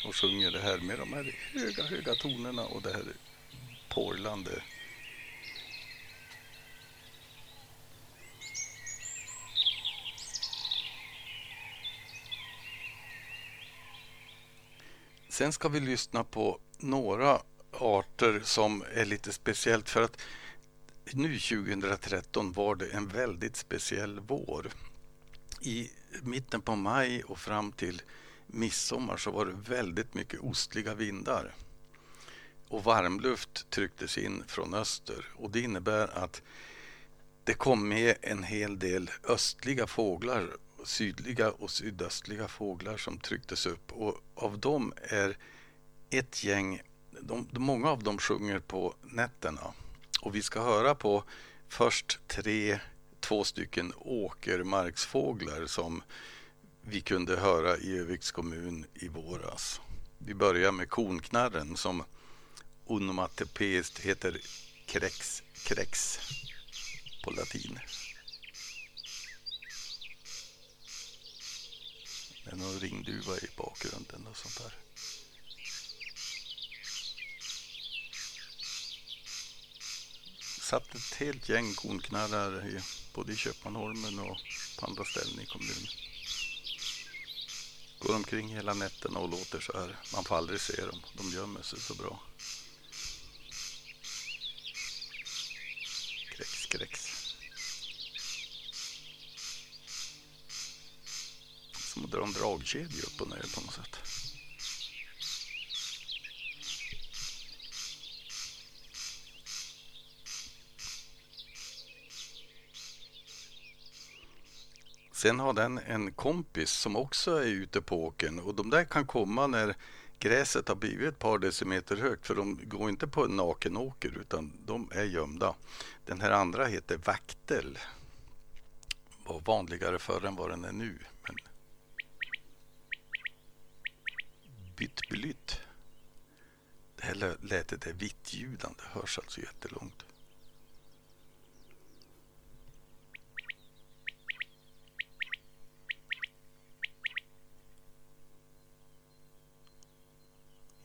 och sjunger det här med de här höga, höga tonerna och det här porlande. Sen ska vi lyssna på några arter som är lite speciellt för att nu 2013 var det en väldigt speciell vår. I mitten på maj och fram till midsommar så var det väldigt mycket ostliga vindar. Och varmluft trycktes in från öster och det innebär att det kom med en hel del östliga fåglar, sydliga och sydöstliga fåglar som trycktes upp och av dem är ett gäng, de, många av dem sjunger på nätterna och vi ska höra på först tre, två stycken åkermarksfåglar som vi kunde höra i Öviks kommun i våras. Vi börjar med konknarren som onomatopeiskt heter krex, krex på latin. Det är någon ringduva i bakgrunden och sånt där. satt ett helt gäng konknallar i, både i Köpmanholmen och på andra ställen i kommunen. Går omkring hela nätterna och låter så här. Man får aldrig se dem. De gömmer sig så bra. Kräks, kräks. Som att dra en dragkedja upp och ner på något sätt. Sen har den en kompis som också är ute på åken och de där kan komma när gräset har blivit ett par decimeter högt för de går inte på en naken åker utan de är gömda. Den här andra heter vaktel. Var vanligare förr än vad den är nu. Men... Bytt Det här lätet är vittljudande, hörs alltså jättelångt.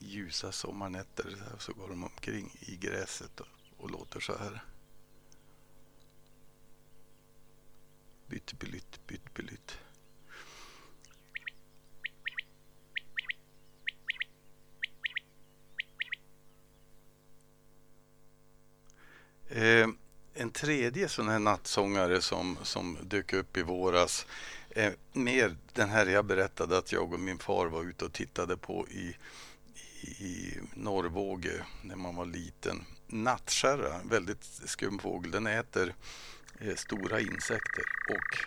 ljusa sommarnätter så går de omkring i gräset och, och låter så här. Bytt, bytt, bytt, bytt. Eh, en tredje sån här nattsångare som, som dök upp i våras är mer den här jag berättade att jag och min far var ute och tittade på i i Norrvåge när man var liten. Nattkärra, väldigt skum fågel. Den äter eh, stora insekter och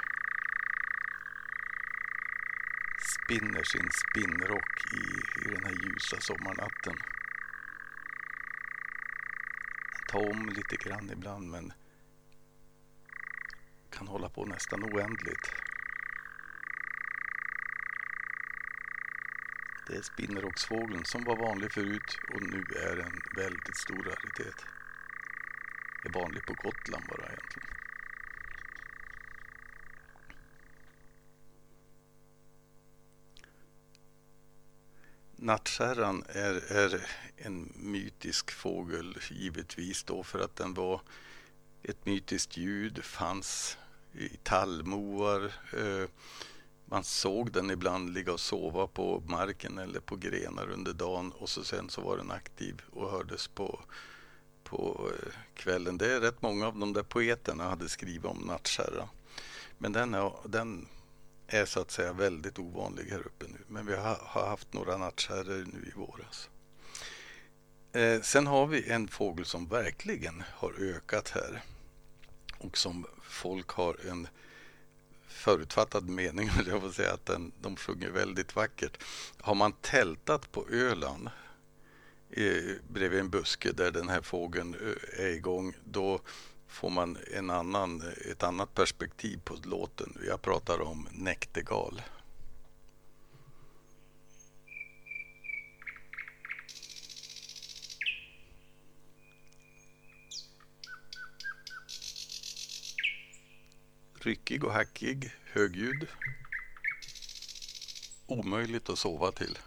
spinner sin spinnrock i, i den här ljusa sommarnatten. Ta om lite grann ibland men kan hålla på nästan oändligt. Det är spinnerocksfågeln som var vanlig förut och nu är en väldigt stor raritet. Det är vanlig på Gotland bara egentligen. Nattkärran är, är en mytisk fågel givetvis då för att den var ett mytiskt ljud, fanns i tallmoar, eh, man såg den ibland ligga och sova på marken eller på grenar under dagen och så sen så var den aktiv och hördes på, på eh, kvällen. Det är rätt många av de där poeterna hade skrivit om nattkärra. Men den är, den är så att säga väldigt ovanlig här uppe nu. Men vi har, har haft några nattkärror nu i våras. Eh, sen har vi en fågel som verkligen har ökat här och som folk har en förutfattad mening, jag får säga att den, de sjunger väldigt vackert. Har man tältat på Öland eh, bredvid en buske där den här fågeln eh, är igång, då får man en annan, ett annat perspektiv på låten. Jag pratar om näktergal. Ryckig och hackig, högljudd, Omöjligt att sova till.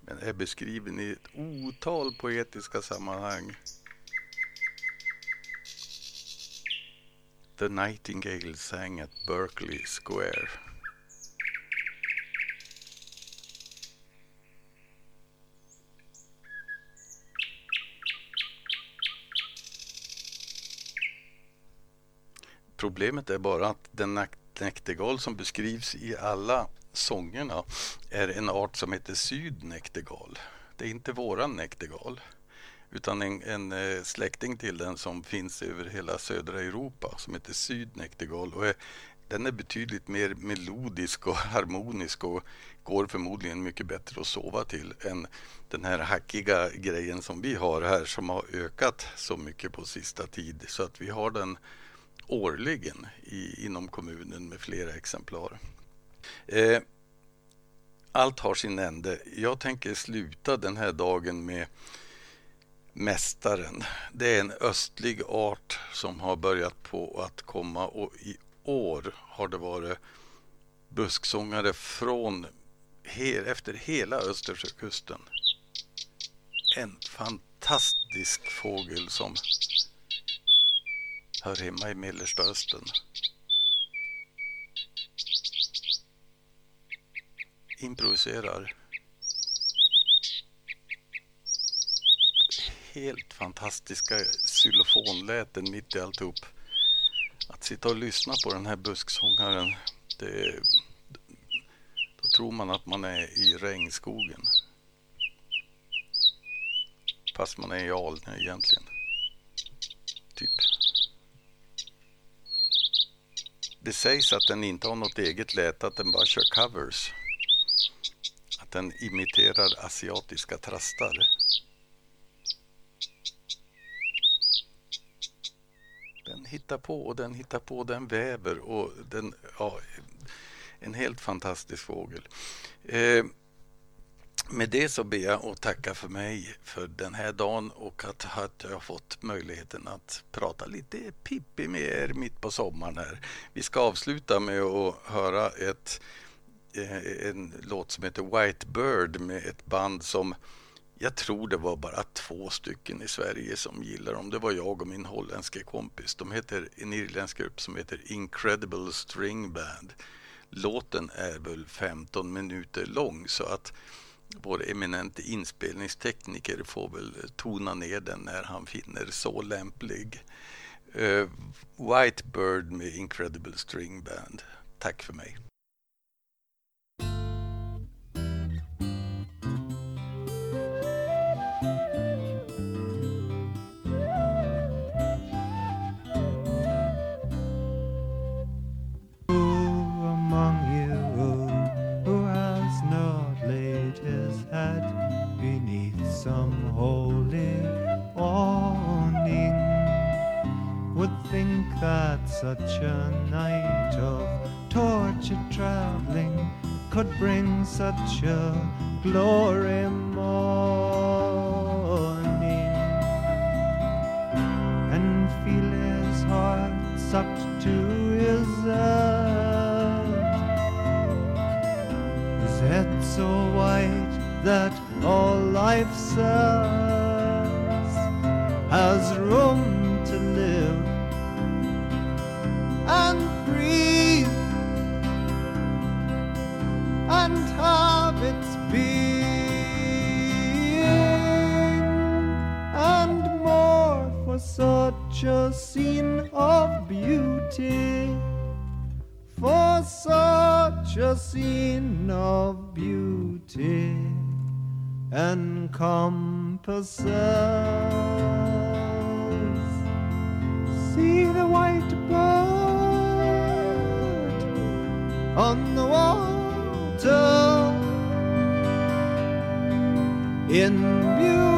Men är beskriven i ett otal poetiska sammanhang. The Nightingale sang at Berkeley Square. Problemet är bara att den näktergal som beskrivs i alla sångerna är en art som heter sydnäktergal. Det är inte våran näktergal utan en, en eh, släkting till den som finns över hela södra Europa som heter sydnäktergal. Och är, den är betydligt mer melodisk och harmonisk och går förmodligen mycket bättre att sova till än den här hackiga grejen som vi har här som har ökat så mycket på sista tid så att vi har den årligen i, inom kommunen med flera exemplar. Eh, allt har sin ände. Jag tänker sluta den här dagen med Mästaren. Det är en östlig art som har börjat på att komma och i år har det varit busksångare från efter hela Östersjökusten. En fantastisk fågel som hör hemma i Mellersta Östern. Improviserar. Helt fantastiska xylofonläten mitt i alltihop. Att sitta och lyssna på den här busksångaren, det, då tror man att man är i regnskogen. Fast man är i Alnö egentligen. Det sägs att den inte har något eget läte, att den bara kör covers. Att den imiterar asiatiska trastar. Den hittar på och den hittar på, den väver och den, ja, en helt fantastisk fågel. Eh, med det så ber jag att tacka för mig för den här dagen och att, att jag har fått möjligheten att prata lite Pippi med er mitt på sommaren här. Vi ska avsluta med att höra ett, eh, en låt som heter White Bird med ett band som jag tror det var bara två stycken i Sverige som gillar dem. Det var jag och min holländske kompis. De heter en irländsk grupp som heter Incredible String Band. Låten är väl 15 minuter lång så att vår eminente inspelningstekniker får väl tona ner den när han finner så lämplig. Eh, uh, White Bird med Incredible String Band. Tack för mig. Such a night of tortured traveling could bring such a glory morning and feel his heart sucked to his head. His head so white that all life says has room such a scene of beauty, for such a scene of beauty encompasses. See the white bird on the water in beauty.